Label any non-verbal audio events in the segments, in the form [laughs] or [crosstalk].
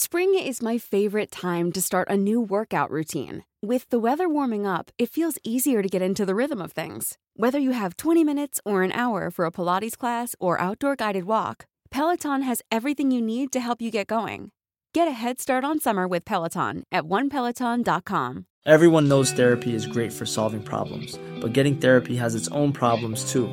Spring is my favorite time to start a new workout routine. With the weather warming up, it feels easier to get into the rhythm of things. Whether you have 20 minutes or an hour for a Pilates class or outdoor guided walk, Peloton has everything you need to help you get going. Get a head start on summer with Peloton at onepeloton.com. Everyone knows therapy is great for solving problems, but getting therapy has its own problems too,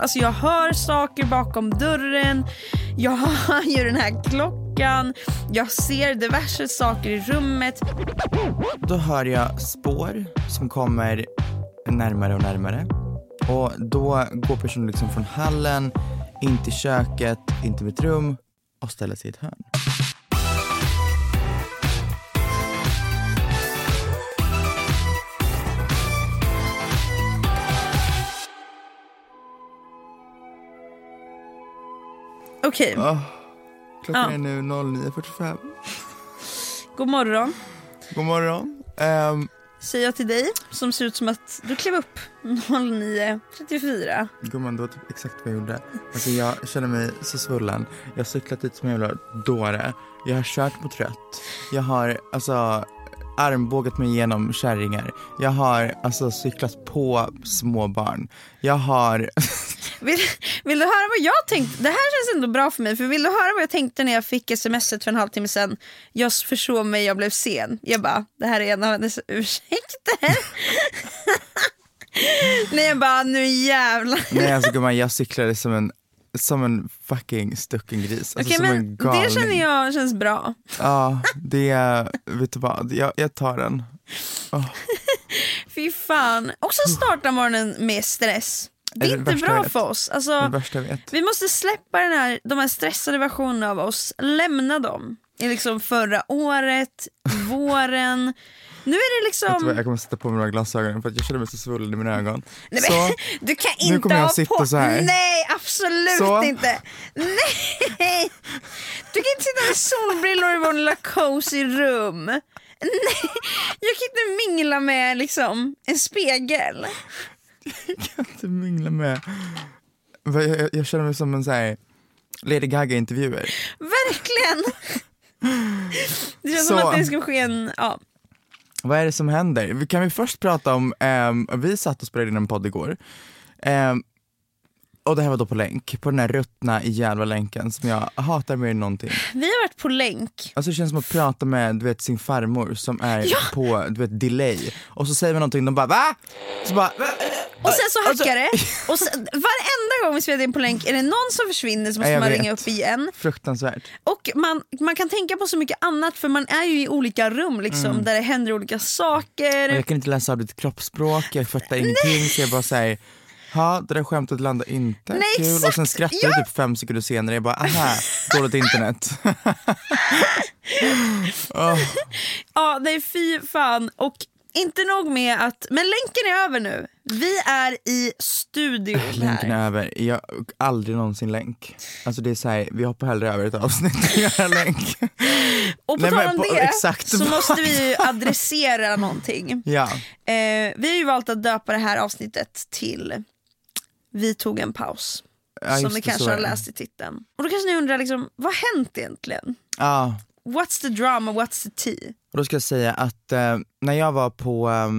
Alltså jag hör saker bakom dörren, jag hör ju den här klockan, jag ser diverse saker i rummet. Då hör jag spår som kommer närmare och närmare. Och då går personen liksom från hallen in till köket, in till mitt rum och ställer sig i ett hörn. Okej, Oh, klockan Ja. är nu 09.45. god morgon God morgon. Ehm, säger jag till dig som ser ut som att du klev upp 09.34. Gumman, det var typ exakt vad jag gjorde. Alltså jag känner mig så svullen. Jag har cyklat dit som en jävla dåre. Jag har kört mot rött. Jag har alltså armbågat mig igenom kärringar. Jag har alltså cyklat på småbarn. Jag har... [laughs] Vill, vill du höra vad jag tänkte? Det här känns ändå bra för mig. För Vill du höra vad jag tänkte när jag fick smset för en halvtimme sedan? Jag försov mig, jag blev sen. Jag bara, det här är en av hennes ursäkter. [laughs] Nej jag bara, nu jävlar. Nej alltså gumman, jag cyklade som en, som en fucking stucken gris. Alltså Okej som en galning. det känner jag känns bra. Ja, det, vet du vad, jag, jag tar den. [laughs] Fy fan. Också starta morgonen med stress. Det är inte bra jag för oss. Alltså, jag vi måste släppa den här, de här stressade versionerna av oss. Lämna dem. I liksom förra året, [laughs] våren. Nu är det liksom... jag kommer sätta på mig några glasögon för att jag känner mig så svullen i mina ögon. Nej, så, men, [laughs] du kan inte kommer jag ha sitta på... så här. Nej, absolut Så. inte. Nej! Du kan inte sitta med solbrillor i vår lilla cozy rum. Nej, jag kan inte mingla med liksom en spegel. [laughs] kan inte mingla med... Jag, jag, jag känner mig som en så här Lady Gaga-intervjuer. Verkligen! [laughs] Det känns Så. som att det ska ske en... Ja. Vad är det som händer? Kan vi först prata om, ehm, vi satt och spelade in en podd igår. Ehm, och det här var då på länk, på den här ruttna jävla länken som jag hatar mer än någonting. Vi har varit på länk. Alltså det känns som att prata med du vet, sin farmor som är Ja. på du vet, delay. Och så säger vi någonting, de bara va? Så bara, va? Och sen så Alltså- hackar det. [laughs] Och sen, varenda gång vi spelar in på länk är det någon som försvinner så måste jag man vet. ringa upp igen. Fruktansvärt. Och man, man kan tänka på så mycket annat för man är ju i olika rum liksom, där det händer olika saker. Och jag kan inte läsa av ditt kroppsspråk, jag fattar ingenting så jag bara säger Ja, det där skämtet landade inte Nej, kul och sen exakt. Ja. jag typ fem sekunder senare, jag bara aha, dåligt internet. [laughs] Ja, nej fy fan. Och inte nog med att, men länken är över nu. Vi är i studion [laughs] Länken här. är över, jag aldrig någonsin länk. Alltså det är såhär, vi hoppar hellre över ett avsnitt än göra länk. Och på Nej, tal om på- det exakt så måste vi ju [laughs] adressera någonting. Ja, Eh, vi har ju valt att döpa det här avsnittet till Vi tog en paus. ja som ni kanske har läst i titeln. Och då kanske ni undrar, liksom, vad har hänt egentligen? Ja, What's the drama, what's the tea? och då ska jag säga att eh, när jag var på, eh,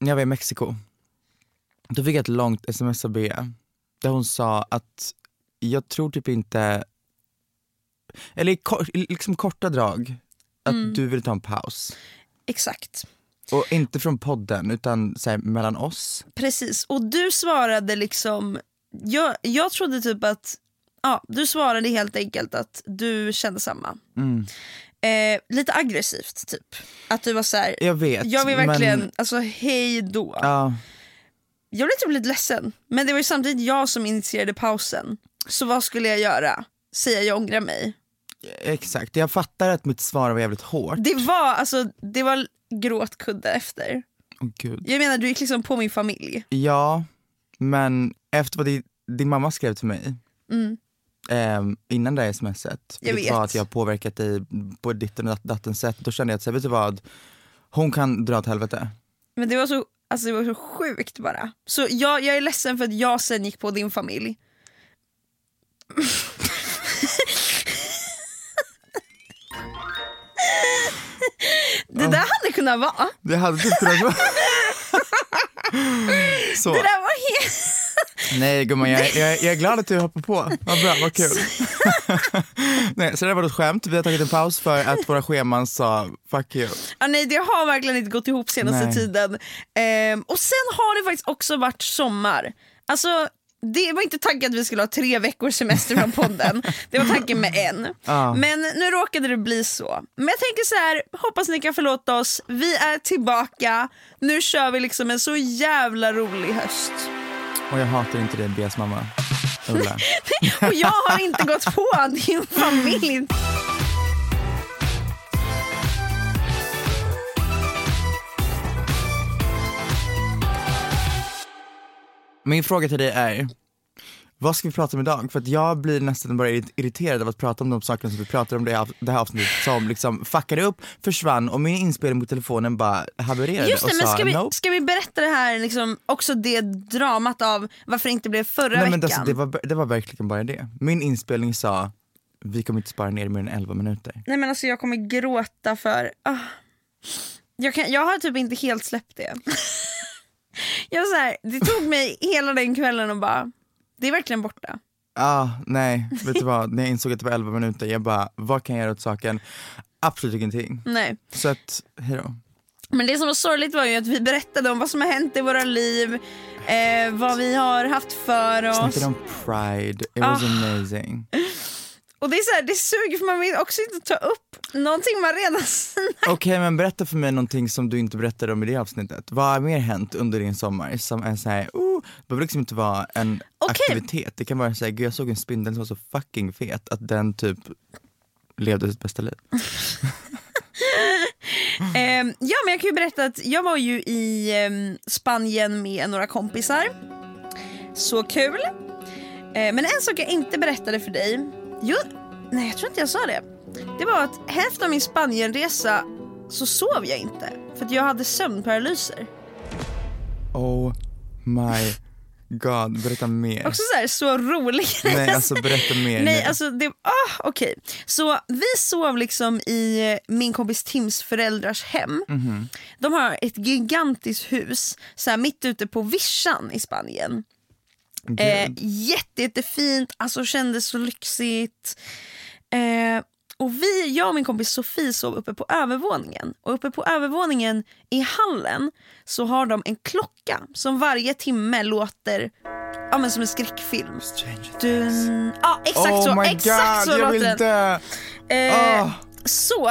när jag var i Mexiko, då fick jag ett långt sms av Bea, där hon sa att jag tror typ inte eller i, kor, liksom korta drag, att Mm. du vill ta en paus. Exakt. Och inte från podden utan så här, mellan oss. Precis, och du svarade liksom, jag, jag trodde typ att, ja du svarade helt enkelt att du kände samma. Mm. Eh, lite aggressivt typ. Att du var så här, Jag vet. jag vill verkligen, Men, alltså hej då. ja, Jag blev typ lite ledsen, men det var ju samtidigt jag som initierade pausen. Så vad skulle jag göra? Säga jag ångrar mig? Exakt. Jag fattar att mitt svar var jävligt hårt. Det var alltså, det var gråtkudde efter. Åh gud. Jag menar du gick liksom på min familj. Ja, men efter vad din, din mamma skrev till mig Mm. ehm, innan det här smset, Jag vilket var vet. att jag påverkat dig på ditt och datten sätt, då kände jag att, så vet du vad, hon kan dra åt helvete. Men det var så, alltså det var så sjukt bara. Så jag, jag är ledsen för att jag sen gick på din familj. Det där hade kunnat vara. Det hade typ kunnat vara... [laughs] Så. Det där var helt... Nej gumman, jag, [laughs] jag, jag är glad att du hoppar på. Vad bra, vad kul. [laughs] Nej, så det var ett skämt. Vi har tagit en paus för att våra scheman sa fuck you. Ja, nej, det har verkligen inte gått ihop senaste Nej. tiden. Ehm, och sen har det faktiskt också varit sommar. Alltså, det var inte tanken att vi skulle ha tre veckors semester från podden. [laughs] Det var tanken med en. Ja. Men nu råkade det bli så. Men jag tänker så här, hoppas ni kan förlåta oss. Vi är tillbaka. Nu kör vi liksom en så jävla rolig höst. Och jag hatar inte dig, Beas mamma. [laughs] Ulla. Och jag har inte gått på din familj. Min fråga till dig är, vad ska vi prata om idag? För att jag blir nästan bara irrit- irriterad av att prata om de sakerna som vi pratar om det här, det här avsnittet som liksom fuckade upp, försvann och min inspelning på telefonen bara havererade Just det, och men sa ska vi, nope. ska vi berätta det här, liksom, också det dramat av varför det inte blev förra Nej, men veckan? alltså, det, var, det var verkligen bara det. Min inspelning sa, vi kommer inte spara ner mer än 11 minuter. Nej men alltså jag kommer gråta för... ah. Jag, kan, jag har typ inte helt släppt det. [laughs] jag så här, det tog mig hela den kvällen och bara, det är verkligen borta. Ah, nej, vet du vad? När jag insåg att det var 11 minuter, jag bara, vad kan jag göra åt saken? Absolut ingenting. Nej. Så att, hejdå. Men det som var sorgligt var ju att vi berättade om vad som har hänt i våra liv, eh, vad vi har haft för oss. Snackade om pride, it was Ah. amazing. Och det är så här, det suger för man vill också inte ta upp någonting man redan [laughs] Okej men berätta för mig någonting som du inte berättade om i det avsnittet. Vad har mer hänt under din sommar som är såhär, oh, det behöver liksom inte vara en Okej. aktivitet. Det kan vara såhär, gud jag såg en spindel som var så fucking fet att den typ levde sitt bästa liv. [laughs] Eh, ja men jag kan ju berätta att jag var ju i eh, Spanien med några kompisar. Så kul. Eh, men en sak jag inte berättade för dig, jo, nej jag tror inte jag sa det. Det var att hälften av min Spanienresa så sov jag inte för att jag hade sömnparalyser. Oh my god, berätta mer. Också så här, så rolig. Nej alltså berätta mer Nej, nu. alltså det, ah, okej. Så vi sov liksom i min kompis Tims föräldrars hem. Mhm. De har ett gigantiskt hus så här, mitt ute på vischan i Spanien. Eh, jätte, jättefint, alltså kändes så lyxigt. Eh, och vi, jag och min kompis Sofie sov uppe på övervåningen. Och uppe på övervåningen i hallen så har de en klocka som varje timme låter ja, men som en skräckfilm. Dun. Ja exakt oh så, my exakt god, så jag låter vill den. Eh, Ah. Så,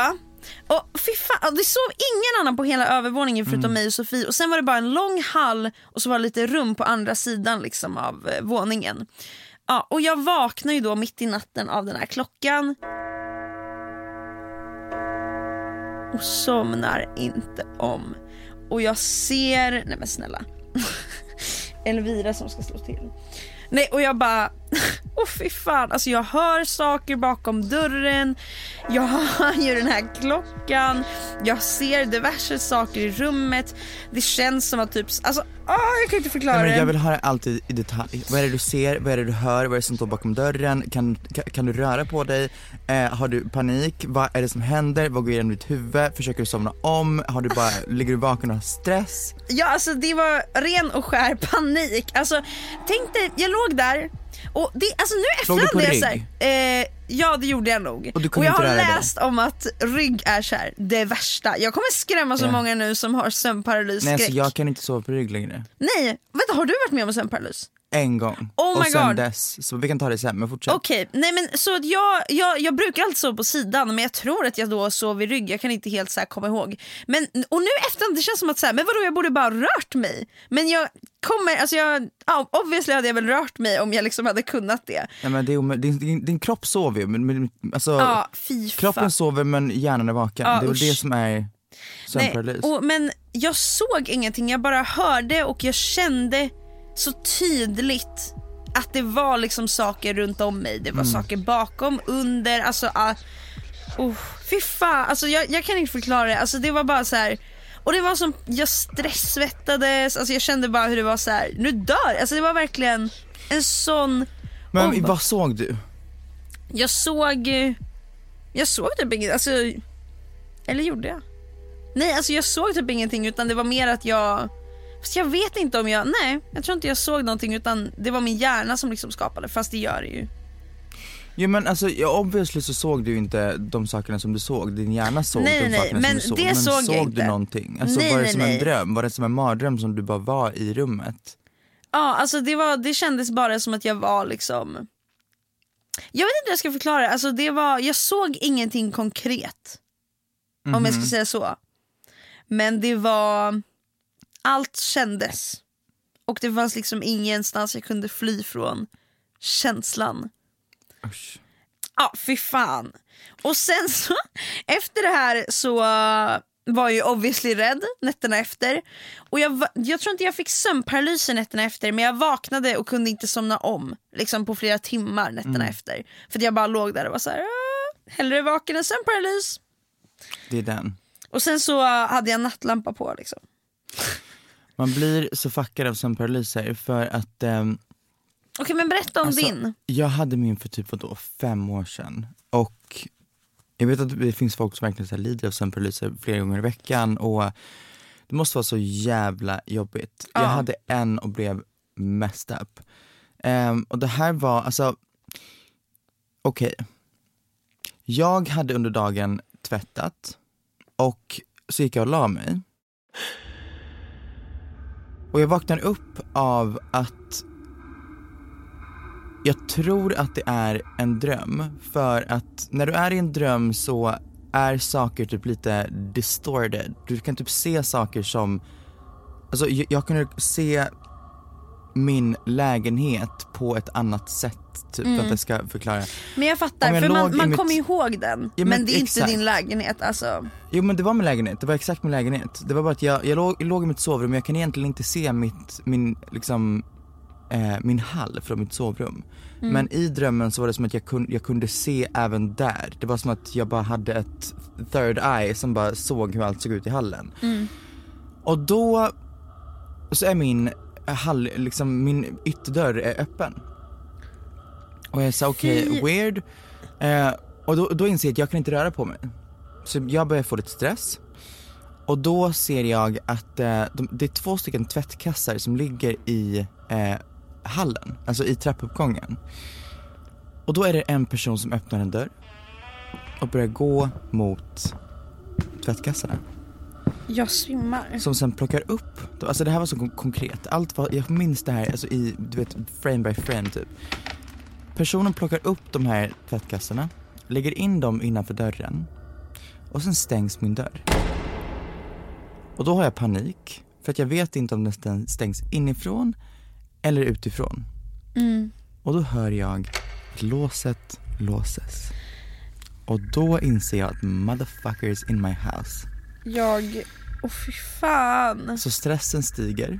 och fy fan, det sov ingen annan på hela övervåningen förutom Mm. mig och Sofie och sen var det bara en lång hall och så var det lite rum på andra sidan liksom av eh, våningen. Ja, och jag vaknar ju då mitt i natten av den här klockan. Och somnar inte om. Och jag ser, nej men snälla. [laughs] Elvira som ska slå till. Nej och jag bara, åh fy fan. Alltså jag hör saker bakom dörren, jag hör ju den här klockan, jag ser diverse saker i rummet. Det känns som att typ, alltså åh, jag kan inte förklara Nej, men jag det. vill höra allt i, i detalj. Vad är det du ser, vad är det du hör, vad är det som står bakom dörren? Kan, kan, kan du röra på dig? Eh, har du panik? Vad är det som händer? Vad går igenom ditt huvud? Försöker du somna om? Har du bara, [laughs] ligger du vaken och har stress? Ja alltså det var ren och skär panik. Alltså tänk dig, jag låg där och det, alltså nu på är rygg? såhär, eh, Ja det gjorde jag nog. Och Och, jag har läst om att rygg är så här, det värsta. Jag kommer skrämma så Ja. många nu som har sömnparalys Nej alltså jag kan inte sova på rygg längre. Nej, vänta har du varit med om sömnparalys? En gång. Oh och sen God. dess, så vi kan ta det sen men fortsätt. Okej, nej men så jag, jag, jag brukar alltid sova på sidan men jag tror att jag då sov i rygg, jag kan inte helt så komma ihåg. Men, och nu efterhand, det känns som att så här, men vadå jag borde bara rört mig. Men jag kommer, alltså jag, ja, obviously hade jag väl rört mig om jag liksom hade kunnat det. Nej, men det är din, din, din kropp sover ju, men, men alltså, Ja, kroppen sover men hjärnan är vaken. Ja, det är usch. det som är sömnparalys. men jag såg ingenting, jag bara hörde och jag kände så tydligt att det var liksom saker runt om mig. Det var Mm. saker bakom, under, alltså uh, oh, fy fan, alltså jag, jag kan inte förklara det. Alltså det var bara så här. Och det var som, jag stressvettades, alltså jag kände bara hur det var så här. nu dör Alltså det var verkligen en sån, Men oh, vad såg du? jag såg, jag såg typ inget, alltså, eller gjorde jag? Nej alltså jag såg typ ingenting utan det var mer att jag, fast jag vet inte om jag, nej jag tror inte jag såg någonting utan det var min hjärna som liksom skapade fast det gör det ju. Jo men alltså, obviously så såg du inte de sakerna som du såg, din hjärna såg Nej, de nej, sakerna men som du såg. men såg jag såg du någonting? Alltså Nej, var det nej, som nej. en dröm? Var det som en mardröm som du bara var i rummet? Ja alltså det, var, det kändes bara som att jag var liksom, jag vet inte hur jag ska förklara alltså det var, jag såg ingenting konkret. Om jag ska säga så. Men det var, allt kändes. Och det fanns liksom ingenstans jag kunde fly från känslan. Usch. Ja, fy fan. Och sen så, [laughs] efter det här så uh, var jag ju obviously rädd nätterna efter. Och jag, jag tror inte jag fick sömnparalysen nätterna efter men jag vaknade och kunde inte somna om liksom på flera timmar nätterna efter. För jag bara låg där och var så här, "Ah, hellre vaken än sömnparalys. Det är den. Och sen så uh, hade jag nattlampa på liksom. [laughs] Man blir så fuckad av sömnparalyser för att ehm, Okej men berätta om Alltså, din. Jag hade min för typ vadå, fem år sedan och jag vet att det finns folk som verkligen så här lider av sömnparalyser flera gånger i veckan och det måste vara så jävla jobbigt. Jag Ja. hade en och blev messed up. Ehm, och det här var, alltså, okej. Jag hade under dagen tvättat och så gick jag och la mig. Och jag vaknar upp av att jag tror att det är en dröm för att när du är i en dröm så är saker typ lite distorted. Du kan typ se saker som, alltså jag, jag kunde se min lägenhet på ett annat sätt typ, för att jag ska förklara. Men jag fattar, jag för man, man mitt- kommer ihåg den. Ja, men, men det är inte exakt. din lägenhet alltså. Jo men det var min lägenhet, det var exakt min lägenhet. Det var bara att jag, jag, låg, jag låg i mitt sovrum och jag kan egentligen inte se mitt, min, liksom, eh, min hall från mitt sovrum. Men i drömmen så var det som att jag, kun, jag kunde se även där. Det var som att jag bara hade ett third eye som bara såg hur allt såg ut i hallen. Och då så är min hall, liksom min ytterdörr är öppen. Och jag sa okej, Fy. weird. Eh, och då, då inser jag att jag kan inte röra på mig. Så jag börjar få lite stress. Och då ser jag att eh, de, det är två stycken tvättkassar som ligger i eh, hallen, alltså i trappuppgången. Och då är det en person som öppnar en dörr och börjar gå mot tvättkassarna. Jag svimmar. Som sen plockar upp, alltså det här var så kon- konkret, allt var, jag minns det här alltså i, du vet, frame by frame typ. Personen plockar upp de här tvättkassarna, lägger in dem innanför dörren och sen stängs min dörr. Och då har jag panik, för att jag vet inte om den stäng- stängs inifrån eller utifrån. Mm. Och då hör jag att låset låses. Och då inser jag att motherfuckers in my house. Jag, åh fy fan. Så stressen stiger.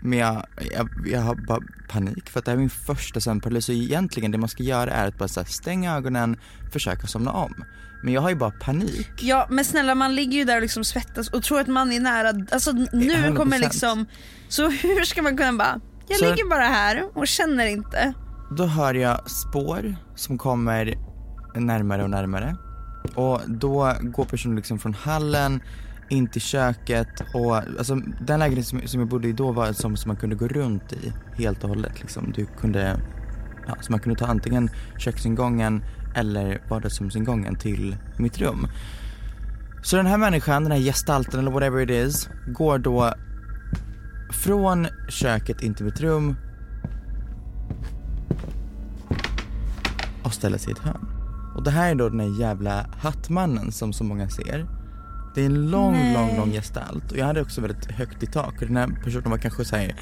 Men jag, jag, jag har bara panik för att det här är min första sömnparalys. Så egentligen det man ska göra är att bara så här, stänga ögonen, försöka somna om. Men jag har ju bara panik. Ja men snälla man ligger ju där och liksom svettas och tror att man är nära, alltså nu 100%. kommer liksom, så hur ska man kunna bara, jag Så- ligger bara här och känner inte. Då hör jag spår som kommer närmare och närmare. Och då går personen liksom från hallen in till köket och alltså den lägenheten som, som jag bodde i då var som, som man kunde gå runt i helt och hållet liksom. Du kunde, ja, så man kunde ta antingen köksingången eller vardagsrumsingången till mitt rum. Så den här människan, den här gestalten eller whatever it is, går då från köket in till mitt rum och ställer sig i ett hörn. Och det här är då den här jävla hattmannen som så många ser. Det är en lång, Nej. lång, lång gestalt och jag hade också väldigt högt i tak den här personen var kanske såhär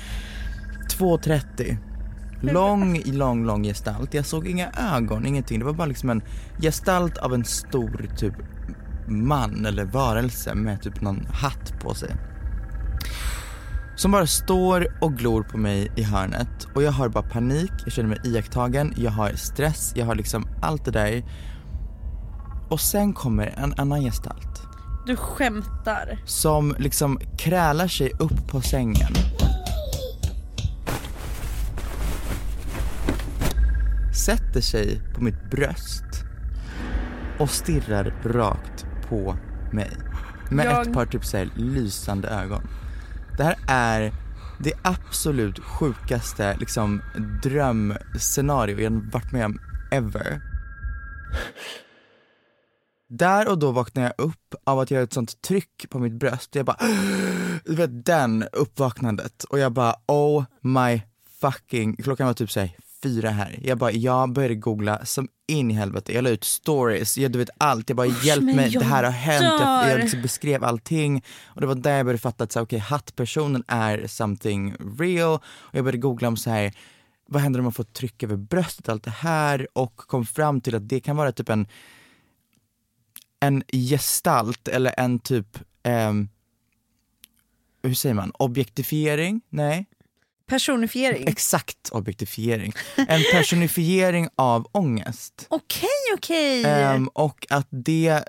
2,30 Lång, lång, lång gestalt. Jag såg inga ögon, ingenting. Det var bara liksom en gestalt av en stor typ man eller varelse med typ någon hatt på sig. Som bara står och glor på mig i hörnet och jag har bara panik, jag känner mig iakttagen, jag har stress, jag har liksom allt det där. Och sen kommer en annan gestalt Du skämtar. som liksom krälar sig upp på sängen. Sätter sig på mitt bröst och stirrar rakt på mig. Med Jag- ett par typ så här lysande ögon. Det här är det absolut sjukaste liksom drömscenario jag varit med om ever. Där och då vaknade jag upp av att jag hade ett sånt tryck på mitt bröst. Jag bara, [gasps] du vet den uppvaknandet. Och jag bara, oh my fucking, klockan var typ såhär fyra här. Jag bara, jag började googla som in i helvete. Jag la ut stories, jag, du vet allt. Jag bara, hjälp men mig, det här har hänt. Jag, jag liksom beskrev allting. Och det var där jag började fatta att så här, okej, hattpersonen är something real. Och jag började googla om så här vad händer om man får tryck över bröstet, allt det här. Och kom fram till att det kan vara typ en en gestalt eller en typ, ehm, hur säger man, objektifiering? Nej, Personifiering. exakt objektifiering. En personifiering av ångest. [laughs] Okej, okej. Ehm, och att det,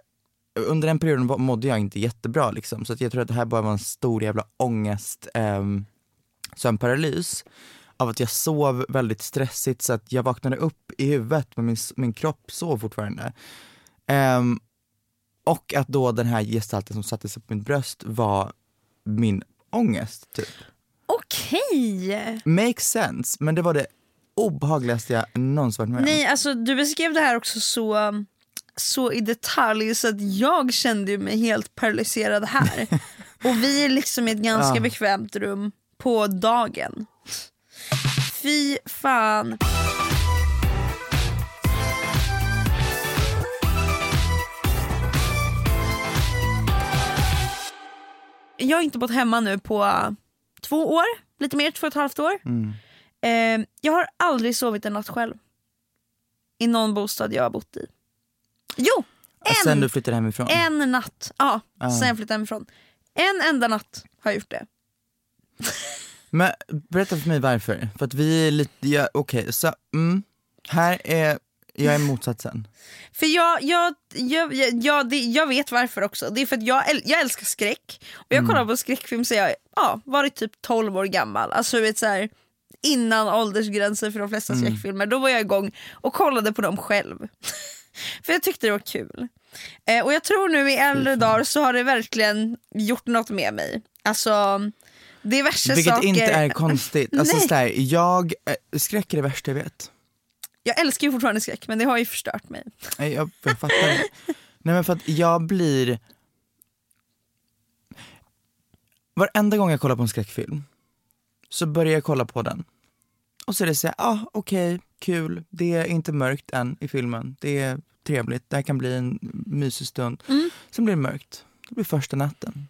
under den perioden mådde jag inte jättebra liksom, så att jag tror att det här bara var en stor jävla ångest, um, sömnparalys. Av att jag sov väldigt stressigt så att jag vaknade upp i huvudet men min, min kropp sov fortfarande. Ehm, och att då den här gestalten som satte sig på mitt bröst var min ångest typ. Okej. Makes sense, men det var det obehagligaste jag någonsin varit med om. Nej, alltså du beskrev det här också så, så i detalj så att jag kände mig helt paralyserad här. [laughs] Och vi är liksom i ett ganska Ah. bekvämt rum på dagen. Fy fan. Jag har inte bott hemma nu på två år, lite mer, två och ett halvt år. Mm. Eh, jag har aldrig sovit en natt själv. I någon bostad jag har bott i. Jo, en, Sen du flyttade hemifrån? en natt. Ja, Ah. sen jag flyttade hemifrån. En enda natt har jag gjort det. Men berätta för mig varför. För att vi är lite, ja, okej så, mm, här är, jag är motsatsen. [laughs] För jag, jag, jag, jag, jag, det, jag vet varför också. Det är för att jag, äl- jag älskar skräck. Och jag kollar på skräckfilm så jag ja, varit typ 12 år gammal. Alltså vet så här, innan åldersgränsen för de flesta skräckfilmer. Då var jag igång och kollade på dem själv. [laughs] för jag tyckte det var kul. Eh, och jag tror nu i äldre dagar så har det verkligen gjort något med mig. Alltså diverse Vilket saker. inte är konstigt. Alltså [laughs] Nej. sådär, jag, eh, skräck är det värsta jag vet. Jag älskar ju fortfarande skräck men det har ju förstört mig. Nej, Jag, jag fattar det. Nej men för att jag blir... Varenda gång jag kollar på en skräckfilm så börjar jag kolla på den. Och så är det såhär, ah, okej, kul, det är inte mörkt än i filmen, det är trevligt, det här kan bli en mysig stund. Sen blir det mörkt, det blir första natten.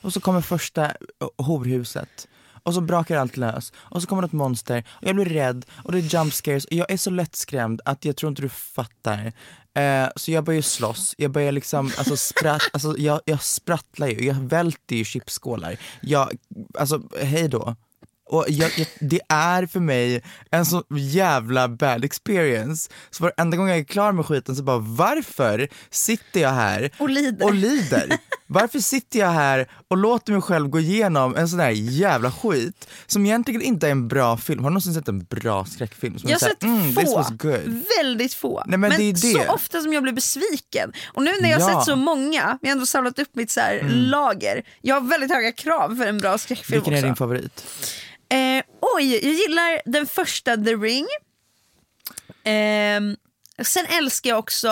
Och så kommer första horhuset. Och så brakar allt lös. Och så kommer ett monster. Och jag blir rädd. Och det är jump scares. Och jag är så lättskrämd att jag tror inte du fattar. Eh, så jag börjar slåss. Jag börjar liksom, alltså, spratt, alltså jag, jag sprattlar ju. Jag välter ju chipsskålar. Jag, alltså hej då. Och jag, jag, det är för mig en så jävla bad experience. Så varenda gång jag är klar med skiten så bara varför sitter jag här Och lider. och lider? Varför sitter jag här och låter mig själv gå igenom en sån här jävla skit som egentligen inte är en bra film? Har du någonsin sett en bra skräckfilm? Som Jag är har sett mm, få, väldigt få. Nej, men det är det. så ofta som jag blir besviken. Och nu när jag Ja. Mm. sett så många, vi har ändå samlat upp mitt så här lager. Jag har väldigt höga krav för en bra skräckfilm Vilken är också. din favorit? Eh, oj, jag gillar den första The Ring. Ehm, Sen älskar jag också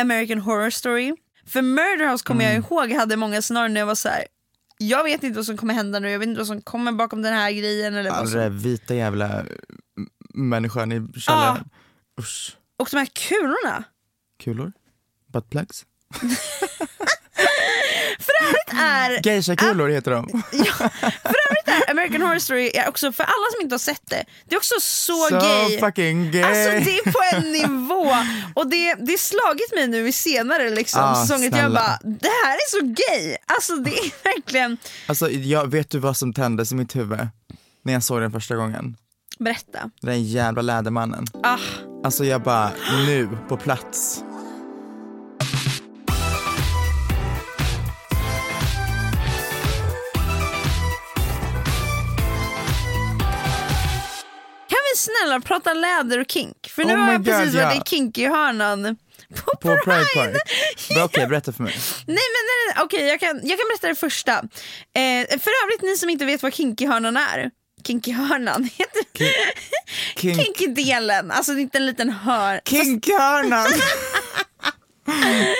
American Horror Story. För Murder House kommer Mm. jag ihåg hade många scenarion när jag var så här. jag vet inte vad som kommer hända nu, jag vet inte vad som kommer bakom den här grejen. Eller vad All som... vita jävla människan i källaren. Usch. Och de här kulorna. Kulor? Buttplugs? [laughs] Är, Geisha-kulor heter de. [laughs] för övrigt American Horror Story, är också, för alla som inte har sett det, det är också så, Så gay. fucking gay. Alltså det är på en [laughs] nivå och det, det är slagit mig nu i senare liksom, Ah, säsonger att jag bara, det här är så gay. Alltså det är verkligen, Alltså, jag, vet du vad som tändes i mitt huvud när jag såg den första gången? berätta. Den jävla lädermannen. Ah, Alltså jag bara, nu, på plats. Snälla prata läder och kink? För nu Oh har jag precis God, varit ja. i kinky-hörnan [laughs] på, På Pride Pride. Park. [laughs] Okej, berätta för mig. Nej men nej, okej jag, kan, jag kan berätta det första. Eh, för övrigt ni som inte vet vad kinky-hörnan är. Kinky-hörnan [laughs] heter Kink, Kinky-delen, alltså inte en liten hörn. Kinkhörnan!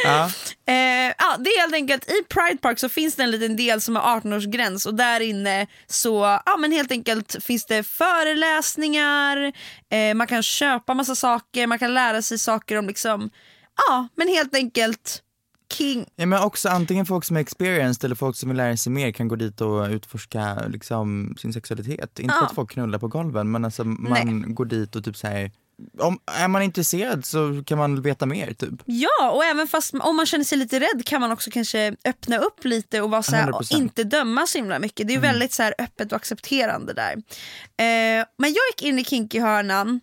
Ja, [laughs] Eh, ja, det är helt enkelt i Pride Park så finns det en liten del som har 18-årsgräns och där inne så ja, men helt enkelt finns det föreläsningar, eh, man kan köpa massa saker, man kan lära sig saker om liksom, ja men helt enkelt king. ja, men också antingen folk som är experienced eller folk som vill lära sig mer kan gå dit och utforska liksom, sin sexualitet. Inte Ja. att folk knullar på golven men alltså man går dit och typ säger om, är man intresserad så kan man veta mer typ. Ja och även fast om man känner sig lite rädd kan man också kanske öppna upp lite och vara så här, och 100%. inte döma så himla mycket. Det är väldigt så här öppet och accepterande där. Eh, men jag gick in i kinky-hörnan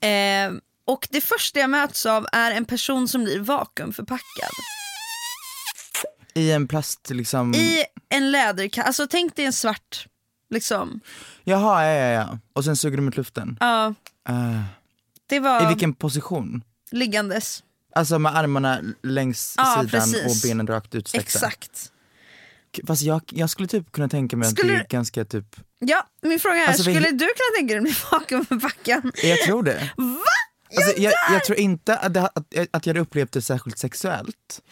eh, och det första jag möts av är en person som blir vakuumförpackad. I en plast liksom, I en läderkasse, alltså tänk dig en svart liksom. jaha ja ja ja. Och sen suger de ut luften. Ja, Det var I vilken position? liggandes. Alltså med armarna längs Ja, sidan precis. och benen rakt utsträckta. Exakt. Fast jag, jag skulle typ kunna tänka mig Skulle att det är ganska typ, Ja, min fråga är, Alltså, vi- skulle du kunna tänka dig att bli vakuumförpackad? jag tror det. [laughs] Va? Alltså, jag, jag tror inte att, det, att, att jag hade upplevt det särskilt sexuellt.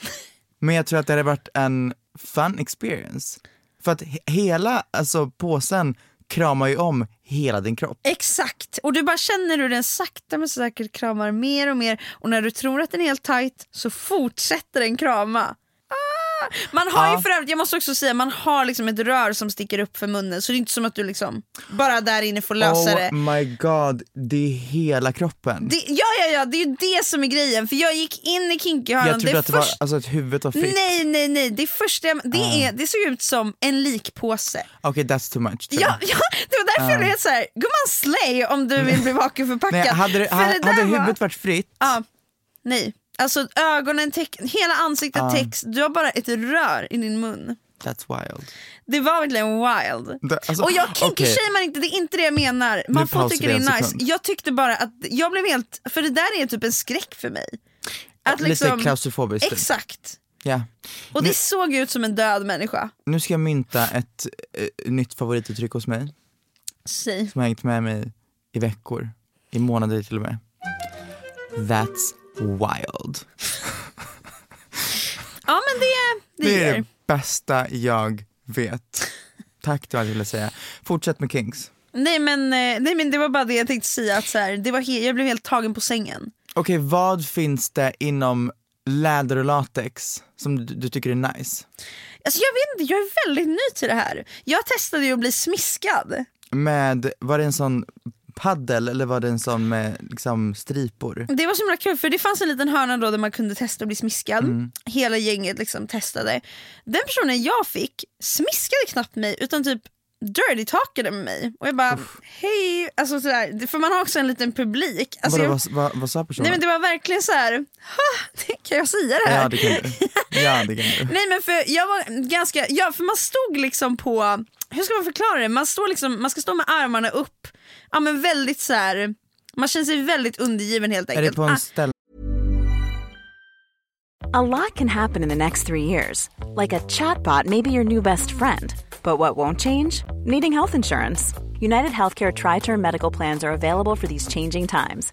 Men jag tror att det hade varit en fun experience. För att he- hela alltså, påsen kramar ju om hela din kropp. Exakt, och du bara känner hur den sakta men säkert kramar mer och mer och när du tror att den är helt tight så fortsätter den krama. Ah! Man har Ja. ju för övrigt, jag måste också säga, man har liksom ett rör som sticker upp för munnen så det är inte som att du liksom bara där inne får lösa oh det. my god, det är hela kroppen. det. Ja ja ja, det är ju det som är grejen för jag gick in i kinkyhörnan, jag trodde det att det var, alltså att huvudet var fritt. Nej nej nej, det första det, är, det såg ut som en likpåse. Okej, that's too much. tror Ja, [laughs] ja, var därför jag blev helt såhär, gumman slay om du vill bli vakuumförpackad. Nej, hade det, För ha, det hade var- huvudet varit fritt, Ja, nej. Alltså ögonen, hela ansiktet Ja. täcks, du har bara ett rör i din mun. that's wild. Det var verkligen wild. Det, alltså, och jag kinky okej. shamear inte, det är inte det jag menar. Man Nu får tycka det är nice. sekund. Jag tyckte bara att, jag blev helt, för det där är typ en skräck för mig. Att Lite liksom, klaustrofobiskt. Exakt. Ja. Och det såg ut som en död människa. Nu ska jag mynta ett eh, nytt favorituttryck hos mig, Säg. som har hängt med mig i veckor, i månader till och med. That's wild. [laughs] Ja men det, det, Det är det bästa jag vet. Tack det var jag ville säga. Fortsätt med Kings. Nej men, eh, nej men det var bara det jag tänkte säga, att så här, det var jag blev helt tagen på sängen. Okej, vad finns det inom läder och latex som du, du tycker är nice? Alltså jag vet inte, jag är väldigt ny till det här. Jag testade ju att bli smiskad. Med, var det en sån paddel eller var det en sån med liksom stripor? Det var så himla kul för det fanns en liten hörna då där man kunde testa att bli smiskad. Mm. Hela gänget liksom testade. Den personen jag fick smiskade knappt mig utan typ dirty talkade med mig. Och jag bara hej, alltså sådär. För man har också en liten publik. Alltså, Vadå, jag, vad, vad, vad sa personen? nej men det var verkligen så här. "Ha, det- kan jag säga det här? Ja det kan du. Ja det kan du. [laughs] Nej men för jag var ganska, ja för man stod liksom på, hur ska man förklara det? Man, står liksom, man ska stå med armarna upp, ja men väldigt så här. man känner sig väldigt undergiven helt Är enkelt. det på en Ah, ställe? A lot can happen in the next three years. Like a chatbot may be your new best friend. But what won't change? Needing health insurance. United Healthcare Tri Term Medical Plans are available for these changing times.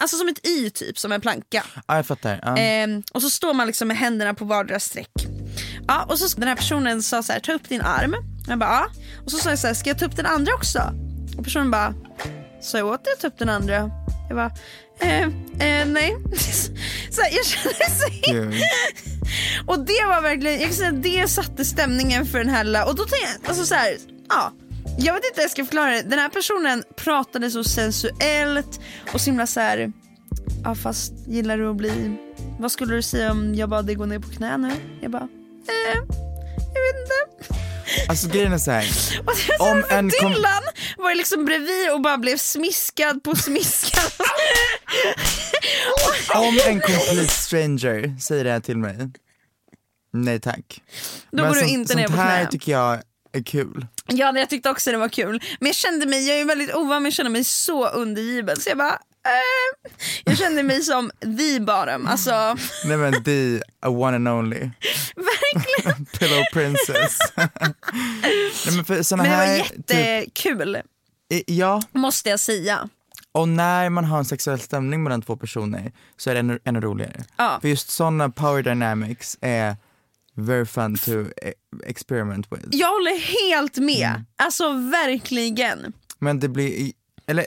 alltså som ett y typ, som en planka. Ja, jag fattar. Ja. Ehm, och så står man liksom med händerna på vardera streck. Ja, och så den här personen sa så här, ta upp din arm. Jag bara ja. Och så sa jag så här, ska jag ta upp den andra också? Och personen bara, sa jag åt dig att ta upp den andra? Jag bara, eh, eh, nej. [laughs] så här, jag kände så Gud. [laughs] Och det var verkligen, jag kan säga det satte stämningen för den här lilla, och då tänkte jag, alltså så här, ja. Jag vet inte hur jag ska förklara det. Den här personen pratade så sensuellt och så himla så här. Ja fast gillar du att bli, vad skulle du säga om jag bad dig gå ner på knä nu? Jag bara, eh, jag vet inte. Alltså grejen är så här. [laughs] Och sen Om en kom- Dylan var liksom bredvid och bara blev smiskad på smiskad. [laughs] Om en complete stranger säger det här till mig, nej tack. Då går du sånt, inte ner sånt på här knä. tycker jag är kul. Ja jag tyckte också det var kul. Men jag kände mig, jag är väldigt ovan men jag kände mig så undergiven så jag bara eh. Jag kände mig som the bottom, alltså [laughs] Nej men the one and only. verkligen. [laughs] Pillow princess. nej, men för såna Men det var här, typ, jättekul, i- ja, måste jag säga. och när man har en sexuell stämning mellan två personer så är det ännu, ännu roligare. Ja. För just såna power dynamics är very fun to e- experiment with. Jag håller helt med, Mm. alltså verkligen. Men det blir, eller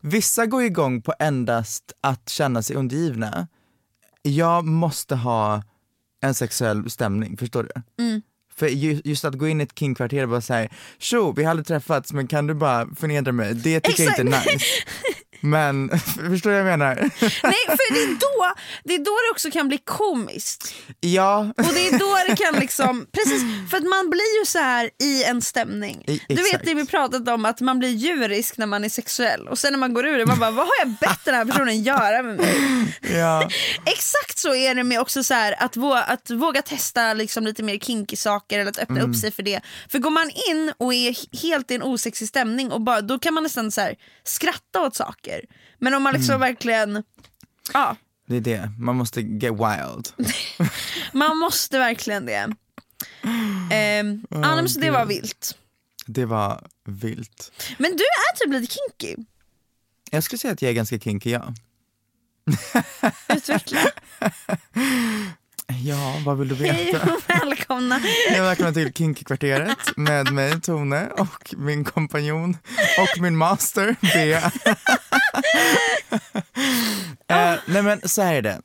vissa går igång på endast att känna sig undergivna. Jag måste ha en sexuell stämning, förstår du? Mm. För ju- just att gå in i ett kingkvarter och bara säga tjo vi har aldrig träffats men kan du bara förnedra mig? Det tycker jag inte är Exakt. nice. [laughs] Men [laughs] förstår du vad jag menar? Nej för det är, då, det är då det också kan bli komiskt. ja. Och det är då det kan liksom, precis, för att man blir ju så här i en stämning. I- Du vet det vi pratat om att man blir djurisk när man är sexuell och sen när man går ur det man bara vad har jag bett den här personen göra med mig? ja. [laughs] Exakt så är det med också så här, att, våga, att våga testa liksom lite mer kinky saker eller att öppna Mm. upp sig för det. För går man in och är helt i en osexig stämning och bara, då kan man nästan så här, skratta åt saker. Men om man liksom Mm. verkligen, ja, Det är det, man måste get wild. [laughs] man måste verkligen det. Ja, men så det var vilt. Det var vilt. Men du är typ lite kinky. Jag skulle säga att jag är ganska kinky ja. Utveckla. [laughs] Ja, vad vill du Hej veta? och välkomna. Jag välkomna till Kinky-kvarteret med mig, Tone, och min kompanjon och min master, Bea. [laughs] eh, nej men så här är det.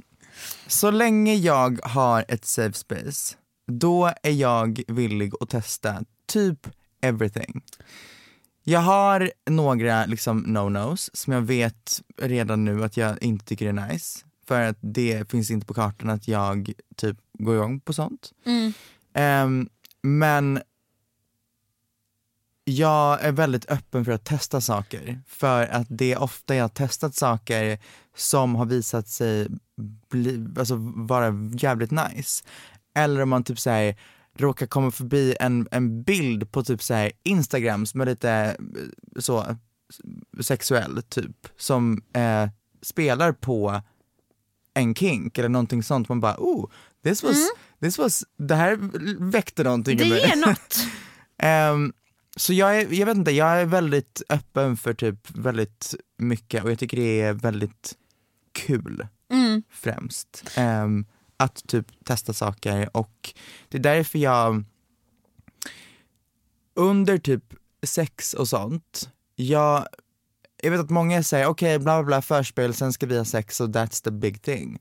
Så länge jag har ett safe space, då är jag villig att testa typ everything. Jag har några liksom no-nos som jag vet redan nu att jag inte tycker är nice. För att det finns inte på kartan att jag typ går igång på sånt. Ehm, men jag är väldigt öppen för att testa saker. För att det är ofta jag har testat saker som har visat sig bli, alltså, vara jävligt nice. Eller om man typ säger råkar komma förbi en, en bild på typ så Instagram som är lite eh, så sexuell typ, som eh, spelar på en kink eller någonting sånt. Man bara oh, this was, this was, det här väckte någonting [laughs] Mm. Det ger något. Ehm, så jag, är, jag vet inte, jag är väldigt öppen för typ väldigt mycket och jag tycker det är väldigt kul Mm. främst. Ehm, att typ testa saker och det är därför jag under typ sex och sånt, jag, jag vet att många säger okej bla bla bla förspel, sen ska vi ha sex och that's the big thing.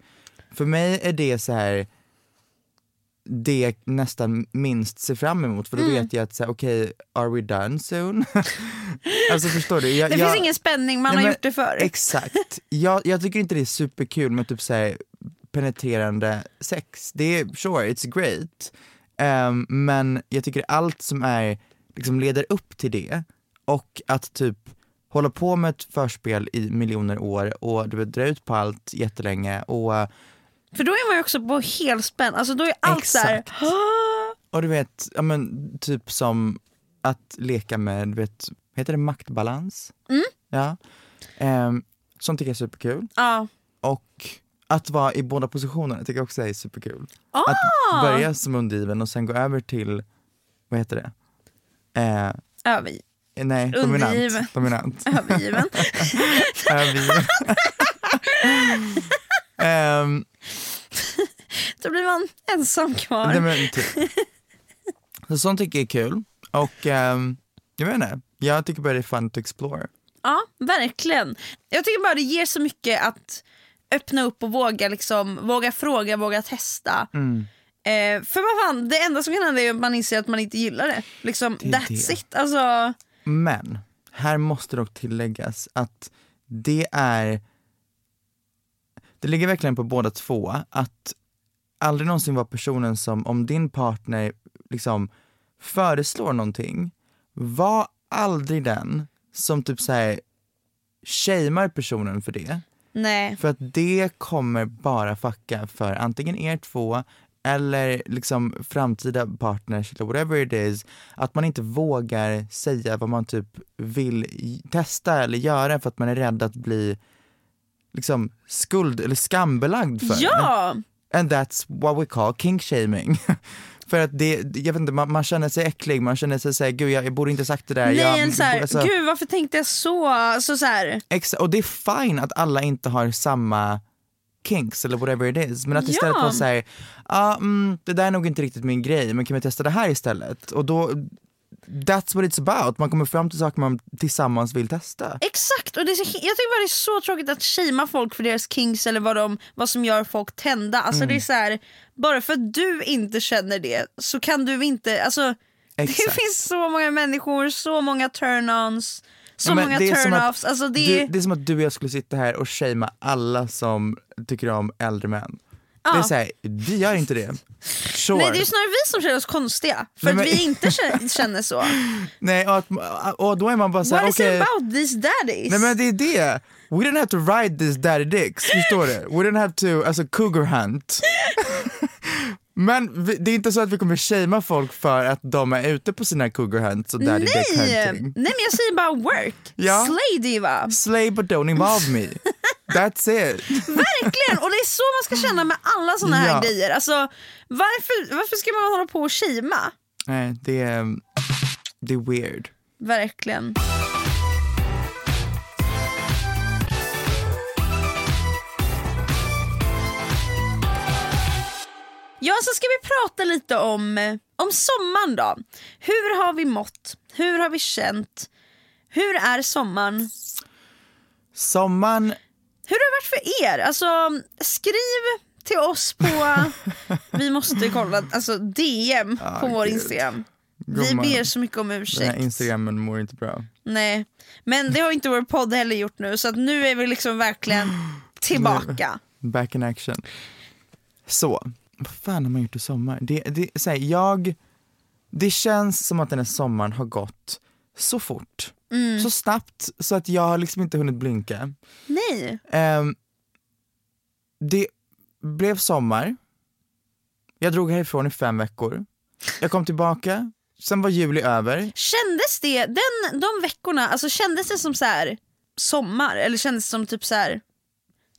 För mig är det så här det jag nästan minst ser fram emot för då Mm. vet jag att okej, are we done soon? [laughs] alltså förstår du? Jag, Det jag, finns ingen spänning, man Nej, har men gjort det förr. Exakt. Jag, jag tycker inte det är superkul med typ så här, penetrerande sex. Det är sure, it's great. Ehm, men jag tycker allt som är, liksom leder upp till det och att typ hålla på med ett förspel i miljoner år och du vet, dra ut på allt jättelänge och, eh, För då är man ju också på helspänn, alltså då är allt så här. Exakt. och du vet, ja men typ som att leka med, du vet, heter det maktbalans? Mm. Ja. Um, sånt tycker jag är superkul. Ja. Och att vara i båda positionerna tycker jag också är superkul. Ah! Att börja som undergiven och sen gå över till, vad heter det? Eh, Över, nej, Undergiven. dominant. dominant. [laughs] övergiven. [laughs] Övergiven. [laughs] Ehm, då blir man ensam kvar. nej, men typ. Så sånt tycker jag är kul. Och ehm, jag vet inte, jag tycker bara det är fun to explore. Ja, verkligen. Jag tycker bara det ger så mycket att öppna upp och våga, liksom, våga fråga, våga testa. Mm. Eh, för vad fan, det enda som kan hända är att man inser att man inte gillar det. Liksom, Det that's det. it. Alltså, Men här måste dock tilläggas att det är det ligger verkligen på båda två att aldrig någonsin vara personen som om din partner liksom föreslår någonting, var aldrig den som typ såhär shamear personen för det. nej. För att det kommer bara fucka för antingen er två eller liksom framtida partners eller whatever it is. Att man inte vågar säga vad man typ vill testa eller göra för att man är rädd att bli liksom skuld eller skambelagd för. Ja! And that's what we call kink shaming. [laughs] för att det, jag vet inte, man, man känner sig äcklig, man känner sig såhär, gud jag, jag borde inte sagt det där. Nej, jag, en så här, alltså- gud varför tänkte jag så? Alltså, så här, Exa- och det är fine att alla inte har samma kinks eller whatever it is. Men att istället Ja. vara såhär, ah, mm, det där är nog inte riktigt min grej men kan vi testa det här istället? Och då, that's what it's about. Man kommer fram till saker man tillsammans vill testa. Exakt, och det är jag tycker bara det är så tråkigt att shamea folk för deras kinks eller vad, de, vad som gör folk tända. Alltså Mm. det är så här, bara för att du inte känner det så kan du inte, alltså [laughs] det Exakt. finns så många människor, så många turn-ons, så Ja, många det är som att turn-offs. Alltså det, Du, det är som att du och jag skulle sitta här och shamea alla som tycker om äldre män. Det är Ja. såhär, vi gör inte det. Sure. Nej det är snarare vi som känner oss konstiga för Nej, att men- vi inte känner, så. [laughs] Nej, och, att, och då är man bara såhär, What is okej. it about these daddies? Nej men det är det. We didn't have to ride this daddy dicks, förstår du? We didn't have to, alltså cougar hunt. [laughs] Men vi, det är inte så att vi kommer shamea folk för att de är ute på sina cougar hunts och daddy dick Nej, hunting. nej men jag säger bara work, [laughs] Ja. slay diva. Slay but don't involve me. [laughs] That's it. Verkligen, och det är så man ska känna med alla såna här Ja. grejer. Alltså, varför, varför ska man hålla på och shama? Nej, det är, det är weird. Verkligen. Ja, så ska vi prata lite om, om sommaren då. Hur har vi mått? Hur har vi känt? Hur är sommaren? Sommaren, Hur har det varit för er? Alltså, skriv till oss på, [laughs] vi måste kolla, alltså DM på Ah, vår gud. Instagram. Vi ber så mycket om den här ursäkt. instagrammen mår inte bra. Nej, men det har inte vår podd heller gjort nu så att nu är vi liksom verkligen tillbaka. Back in action. Så, vad fan har man gjort i sommar? Det, det, så här, jag, det känns som att den här sommaren har gått så fort. Mm. Så snabbt så att jag har liksom inte hunnit blinka. Nej, Ehm, det blev sommar. Jag drog härifrån i fem veckor. Jag kom tillbaka, sen var juli över. kändes det, den, de veckorna, alltså kändes det som så här sommar eller kändes det som typ så här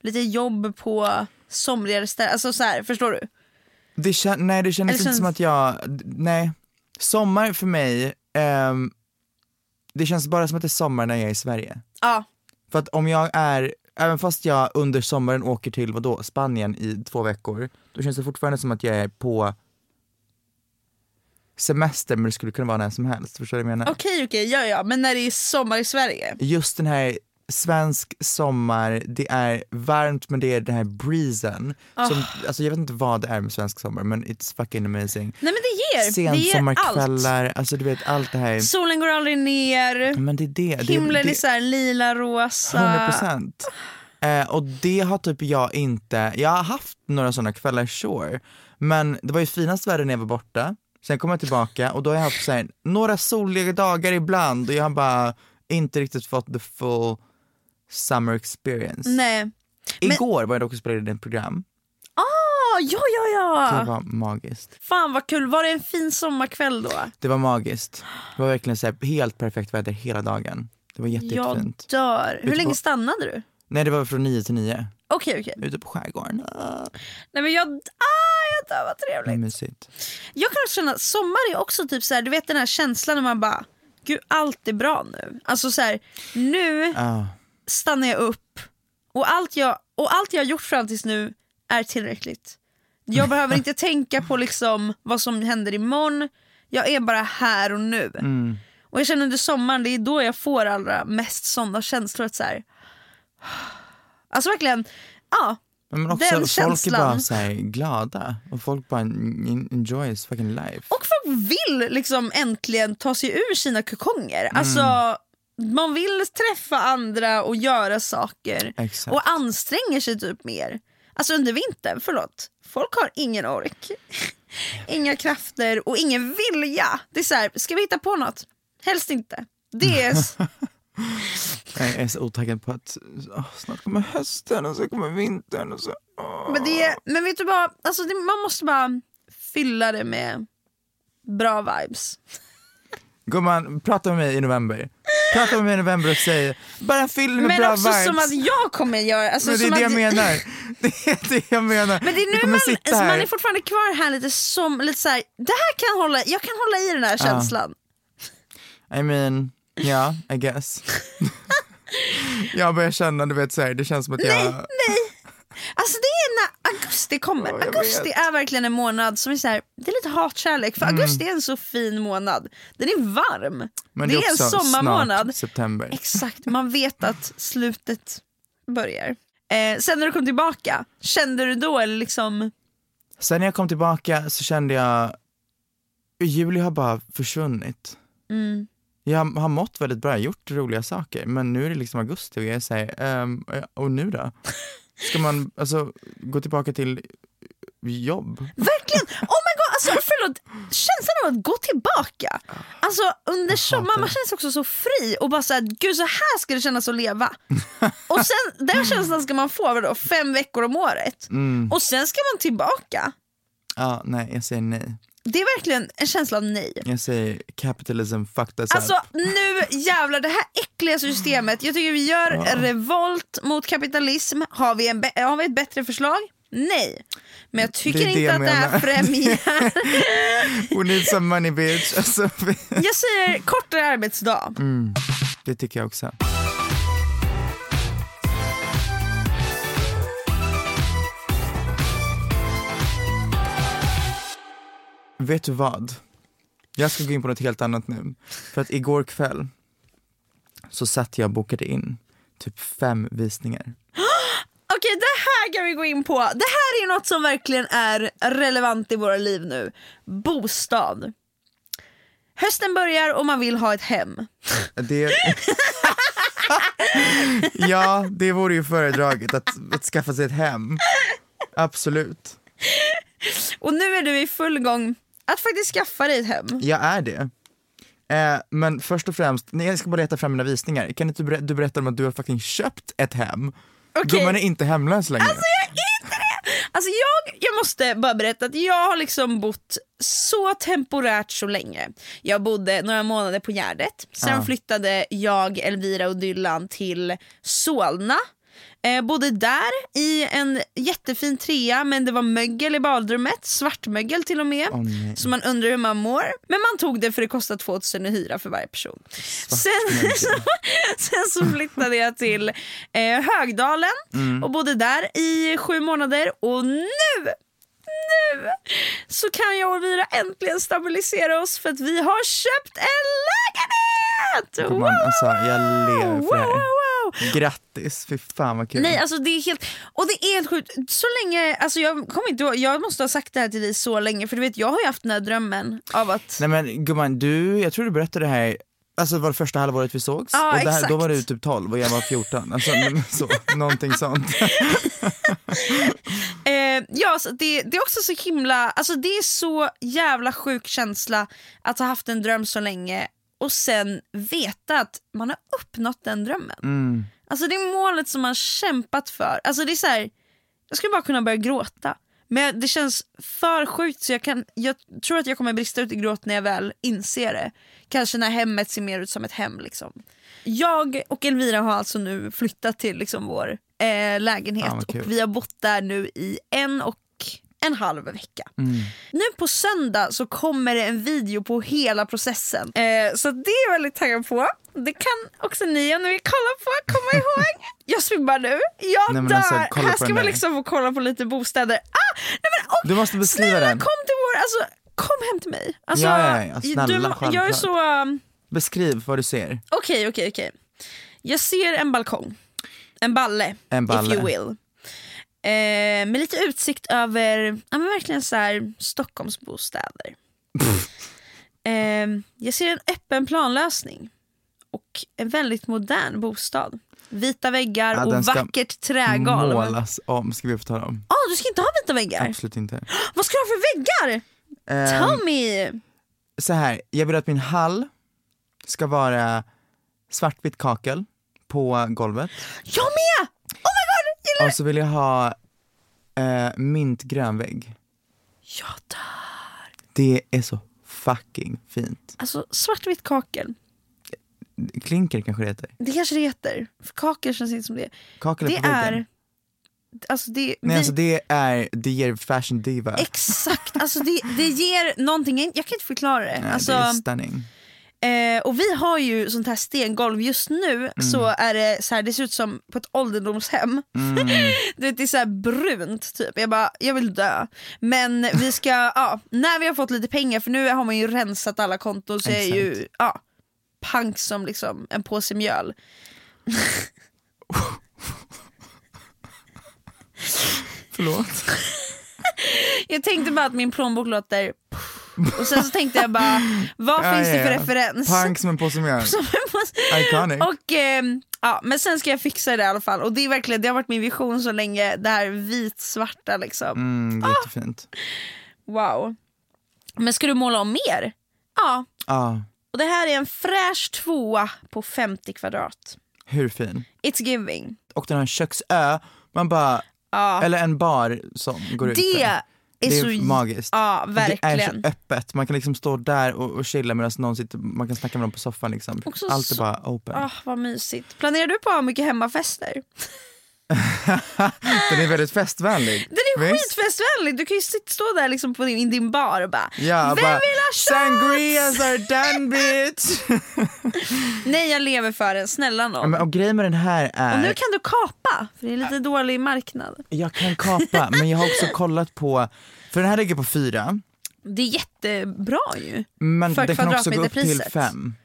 lite jobb på somrigare ställen. Alltså så här, förstår du? Det kän- nej det kändes Eller inte känns- som att jag, nej. Sommar för mig, ehm, det känns bara som att det är sommar när jag är i Sverige. Ja. För att om jag är, även fast jag under sommaren åker till vadå, Spanien i två veckor, då känns det fortfarande som att jag är på semester men det skulle kunna vara när som helst, förstår du vad jag menar? Okej okej, ja ja, men när det är sommar i Sverige. Just den här svensk sommar, det är varmt men det är den här breezen. Som, alltså jag vet inte vad det är med svensk sommar men it's fucking amazing. Nej men det ger, det ger allt. Sensommarkvällar, alltså du vet allt det här. Solen går aldrig ner, Men det är det. det, himlen det, är så här lila, rosa. 100 procent. Eh, och det har typ jag inte, jag har haft några sådana kvällar sure, men det var ju finast väder när jag var borta, sen kom jag tillbaka och då har jag haft så här, några soliga dagar ibland och jag har bara inte riktigt fått the full summer experience. Nej. Igår var jag dock och spelade in ett program, Ah, ja ja det ja. var magiskt. Fan vad kul, var det en fin sommarkväll då? Det var magiskt. Det var verkligen så här, helt perfekt väder hela dagen. Det var jätte, Jag jättefint. dör. Hur Ute länge på- stannade du? Nej det var från 9 till 9, Okej okej. ute på skärgården. Ah, Nej men jag, ah, jag dör vad trevligt. mysigt. Jag kan också känna att sommar är också typ så här, du vet den här känslan när man bara, gud allt är bra nu. Alltså så här, nu Ah. Stannar jag upp och allt jag, och allt jag har gjort fram tills nu är tillräckligt. Jag behöver inte tänka på liksom vad som händer imorgon, jag är bara här och nu. Mm. Och jag känner under sommaren, det är då jag får allra mest sådana känslor. Att så här, alltså verkligen, ja. Men också Den folk känslan. är bara så här glada och folk bara en- enjoys fucking life. Och folk vill liksom äntligen ta sig ur sina kokonger. Alltså, man vill träffa andra och göra saker. Exakt. Och anstränger sig typ mer. Alltså under vintern, förlåt. Folk har ingen ork. [laughs] Inga krafter och ingen vilja. Det är så här, ska vi hitta på något? Helst inte. Det är... [laughs] Jag är så otaggad på att åh, snart kommer hösten och så kommer vintern och så. åh. men, det men vet du vad, alltså det, man måste bara fylla det med bra vibes. Gumman, prata med mig i november. Prata med mig i november och säg bara fyll med Men bra också vibes. som att jag kommer göra... Alltså, men det är det jag menar. [laughs] Det är det jag menar. Men det är nu man, sitta alltså, här. man är fortfarande kvar här lite som, lite så här, det här kan hålla, jag kan hålla i den här känslan. I mean, ja, I guess. [laughs] jag börjar känna, du vet så här, det känns som att jag... Alltså det är när augusti kommer. Ja, augusti vet. är verkligen en månad som är så här, det är lite hatkärlek för augusti är en så fin månad. Den är varm. Men det det är är en också sommarmånad. snart september. Exakt, man vet att [laughs] slutet börjar. Eh, sen när du kom tillbaka, kände du då eller liksom, Sen när jag kom tillbaka så kände jag, juli har bara försvunnit. mm, Jag har mått väldigt bra, gjort roliga saker men nu är det liksom augusti och jag säger, ehm, och nu då? [laughs] Ska man alltså gå tillbaka till jobb? verkligen, oh my god, alltså förlåt, känslan av att gå tillbaka. Alltså under sommaren, man känns också så fri och bara såhär, gud så här ska det kännas att leva. [laughs] och sen, den känslan ska man få vadå, fem veckor om året. Mm. Och sen ska man tillbaka. Ja, nej jag säger nej. Det är verkligen en känsla av nej. Jag säger capitalism fucked us Alltså up. nu jävlar, det här äckliga systemet. Jag tycker vi gör revolt mot kapitalism. Har vi, en har vi ett bättre förslag? Nej. Men jag tycker Det det inte jag att det här menar. främjar. [laughs] We need some money bitch. [laughs] Alltså, jag säger kortare arbetsdag. det tycker jag också. Vet du vad? Jag ska gå in på något helt annat nu. För att igår kväll så satt jag och bokade in typ fem visningar. [gasps] Okej, det här kan vi gå in på. Det här är något som verkligen är relevant i våra liv nu. Bostad. Hösten börjar och man vill ha ett hem. [laughs] Det... [laughs] ja, det vore ju föredraget att, att skaffa sig ett hem. Absolut. Och nu är du i full gång att faktiskt skaffa dig ett hem. Jag är det. Eh, men först och främst, nej, jag ska bara leta fram mina visningar. Kan inte du, ber- du berätta om att du har fucking köpt ett hem? Okej. Gumman är inte hemlös längre. Alltså jag är inte det! Alltså jag, jag måste bara berätta att jag har liksom bott så temporärt så länge. Jag bodde några månader på Gärdet, sen Ja. flyttade jag, Elvira och Dylan till Solna. Eh, bodde där i en jättefin trea men det var mögel i badrummet, svartmögel till och med. Nej. så man undrar hur man mår. Men man tog det för det kostade 2000 i hyra för varje person. Sen så, [laughs] sen så flyttade jag till eh, Högdalen Mm. och bodde där i sju månader och nu nu så kan jag och Elvira äntligen stabilisera oss för att vi har köpt en lägenhet! Gumman, alltså, jag lever för det här. Wow. Grattis, fy fan vad kul. Nej alltså det är helt, och det är helt sjukt. Så länge, alltså jag kommer inte jag måste ha sagt det här till dig så länge för du vet jag har ju haft den här drömmen av att Nej men gumman, du, jag tror du berättade det här Alltså det var det första halvåret vi sågs Ja, och här, då var du typ 12 och jag var 14, alltså [laughs] så, någonting sånt. [laughs] Eh, ja, så det, det är också så himla, alltså det är så jävla sjuk känsla att ha haft en dröm så länge och sen veta att man har uppnått den drömmen. Mm. Alltså det är målet som man kämpat för. Alltså det är så här, jag skulle bara kunna börja gråta. Men det känns för sjukt så jag, kan, jag tror att jag kommer brista ut i gråt när jag väl inser det. Kanske när hemmet ser mer ut som ett hem. Liksom. Jag och Elvira har alltså nu flyttat till liksom vår eh, lägenhet kul. och vi har bott där nu i en och en halv vecka. Mm. Nu på söndag så kommer det en video på hela processen. Eh, så det är jag väldigt taggad på. Det kan också ni om ni vill kolla på, komma [laughs] ihåg. Jag svimnar nu, jag Nej, men dör. alltså, här ska man liksom få kolla på lite bostäder. Ah, nej men, och, Du måste beskriva snälla, den. kom till vår, alltså kom hem till mig. Alltså, Ja, ja, snälla, du, jag är så... um, Beskriv vad du ser. Okej, okej, okej. Jag ser en balkong. En balle, En balle. if you will. Eh, med lite utsikt över ja, men verkligen så här, Stockholms bostäder. [laughs] eh, jag ser en öppen planlösning och en väldigt modern bostad. Vita väggar Ja, den och ska vackert trägolv. Ja, Målas om, ska vi få tala om. ah, du ska inte ha vita väggar? Absolut inte. [gasps] Vad ska du ha för väggar? Ehm, Tell me! så här, jag vill att min hall ska vara svartvitt kakel på golvet. Jag med! Gillar Och så vill jag ha eh, mintgrön vägg. Jag dör. Det är så fucking fint. Alltså svartvitt kakel. Klinker kanske det heter. Det kanske det heter. För kakel känns inte som det. Kakel är Det på väggen. är... Alltså det, Nej vi, alltså det är, det ger fashion diva. Exakt, alltså det, det ger någonting, jag kan inte förklara det. Nej, Alltså, det är stunning. Eh, och vi har ju sånt här stengolv, just nu så är det så här, det ser ut som på ett ålderdomshem. Mm. [laughs] Det är så här brunt typ, jag bara, jag vill dö. Men vi ska, [laughs] ja, när vi har fått lite pengar, för nu har man ju rensat alla konton så jag är ju, ja, pank som liksom en påse mjöl. [laughs] Förlåt. Jag tänkte bara att min plånbok låter och sen så tänkte jag bara, vad Ja, finns det ja, för ja. referens? Pank [laughs] som en påse mjöl. Iconic. Och, ehm, ja, men sen ska jag fixa det i alla fall och det är verkligen, det har varit min vision så länge, det här vit-svarta liksom. Mm, det är jättefint. Wow. Men ska du måla om mer? Ja, Ja, och det här är en fräsch tvåa på 50 kvadrat. hur fin. It's giving. Och den har en köksö, man bara, Ja. eller en bar som går ut Det. Är, Det är så magiskt. Ja, Och Det är verkligen. så öppet, man kan liksom stå där och, och chilla medan någon sitter, man kan snacka med någon på soffan liksom. Allt är så- bara open. Ah, vad mysigt. Planerar du på att ha mycket hemmafester? [laughs] Den är väldigt festvänlig. Den är Visst? skitfestvänlig, du kan ju stå där liksom på din, din bar och bara Ja, Vem bara, vill ha shots? Sangrias are done [laughs] bitch! [laughs] Nej jag lever för den, snälla Ja, någon. men, och grejen med den här är, Och nu kan du kapa, för det är lite dålig marknad. jag kan kapa men jag har också kollat på, för den här ligger på fyra, Det är jättebra ju. men För den kan också gå upp till fem.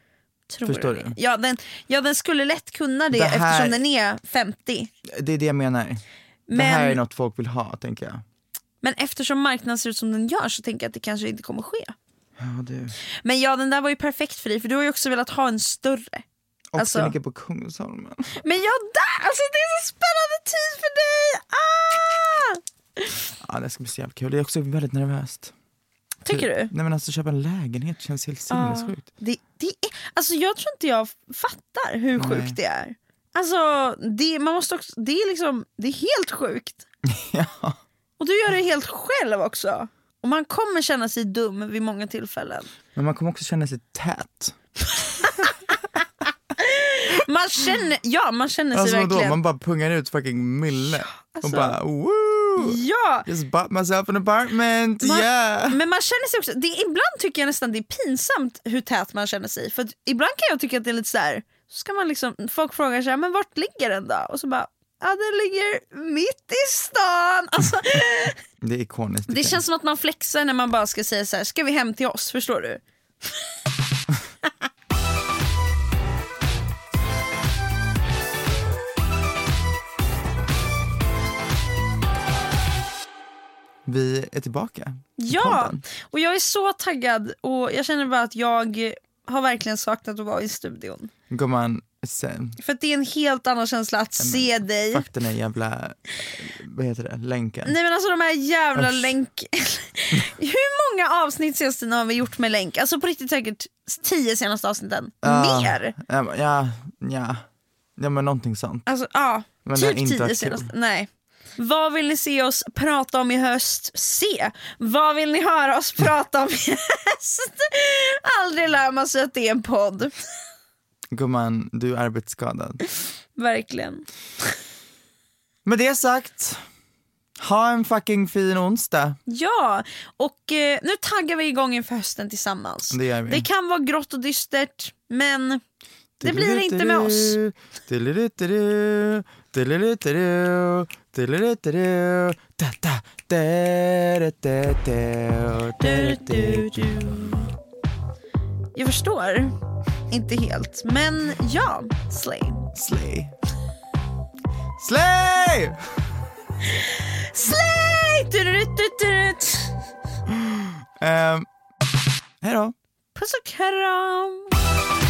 Tror Förstår det. du? Ja den, ja den skulle lätt kunna det, Det här- eftersom den är 50. Det är det jag menar. Det Men, här är något folk vill ha tänker jag. men eftersom marknaden ser ut som den gör så tänker jag att det kanske inte kommer ske. Ja, du. Men ja den där var ju perfekt för dig för du har ju också velat ha en större. Och Alltså- den ligger på Kungsholmen. [laughs] Men jag där, alltså det är så spännande tid för dig! Ah! Ja det ska bli så jävla kul, det är också väldigt nervöst. Tycker du? Nej men alltså köpa en lägenhet känns helt sinnessjukt. Det, det är, alltså jag tror inte jag fattar hur Nej. sjukt det är. Alltså det, man måste också, det är liksom, det är helt sjukt. [laughs] ja. Och du gör det helt själv också. Och man kommer känna sig dum vid många tillfällen. Men man kommer också känna sig tät. Man känner, ja, man känner sig Alltså verkligen... man bara pungar ut fucking mille. alltså- och bara woo! Ja! Just bought myself an apartment, Man, yeah! Men man känner sig också, det, ibland tycker jag nästan det är pinsamt hur tät man känner sig. För ibland kan jag tycka att det är lite så här, så ska man liksom, folk frågar här, men vart ligger den då? Och så bara, ja den ligger mitt i stan. [laughs] Alltså, [laughs] Det är ikoniskt. det känns som att man flexar när man bara ska säga så här, ska vi hem till oss? Förstår du? [laughs] Vi är tillbaka. Ja, podden. och jag är så taggad och jag känner bara att jag har verkligen saknat att vara i studion. Gumman, sen, För det är en helt annan känsla att se dig. fuck den här jävla, vad heter det, länken. Nej men alltså de här jävla Usch. länk... [laughs] Hur många avsnitt tiden har vi gjort med länk? Alltså på riktigt säkert tio senaste avsnitten. Ah, Mer! Ja, ja, ja, men någonting sånt. Alltså ja, Men typ tio senaste. Nej. Vad vill ni se oss prata om i höst? Se! Vad vill ni höra oss prata om i höst? Aldrig lär man sig att det är en podd. Gumman, du är arbetsskadad. Verkligen. Med det sagt, ha en fucking fin onsdag. Ja, och eh, nu taggar vi igång inför hösten tillsammans. Det gör vi. Det kan vara grått och dystert, men det blir inte med oss. Jag förstår. Inte helt. Men ja, Slay. Slay. Slay! Slay! Turut, ehm. hej då. Puss och kram.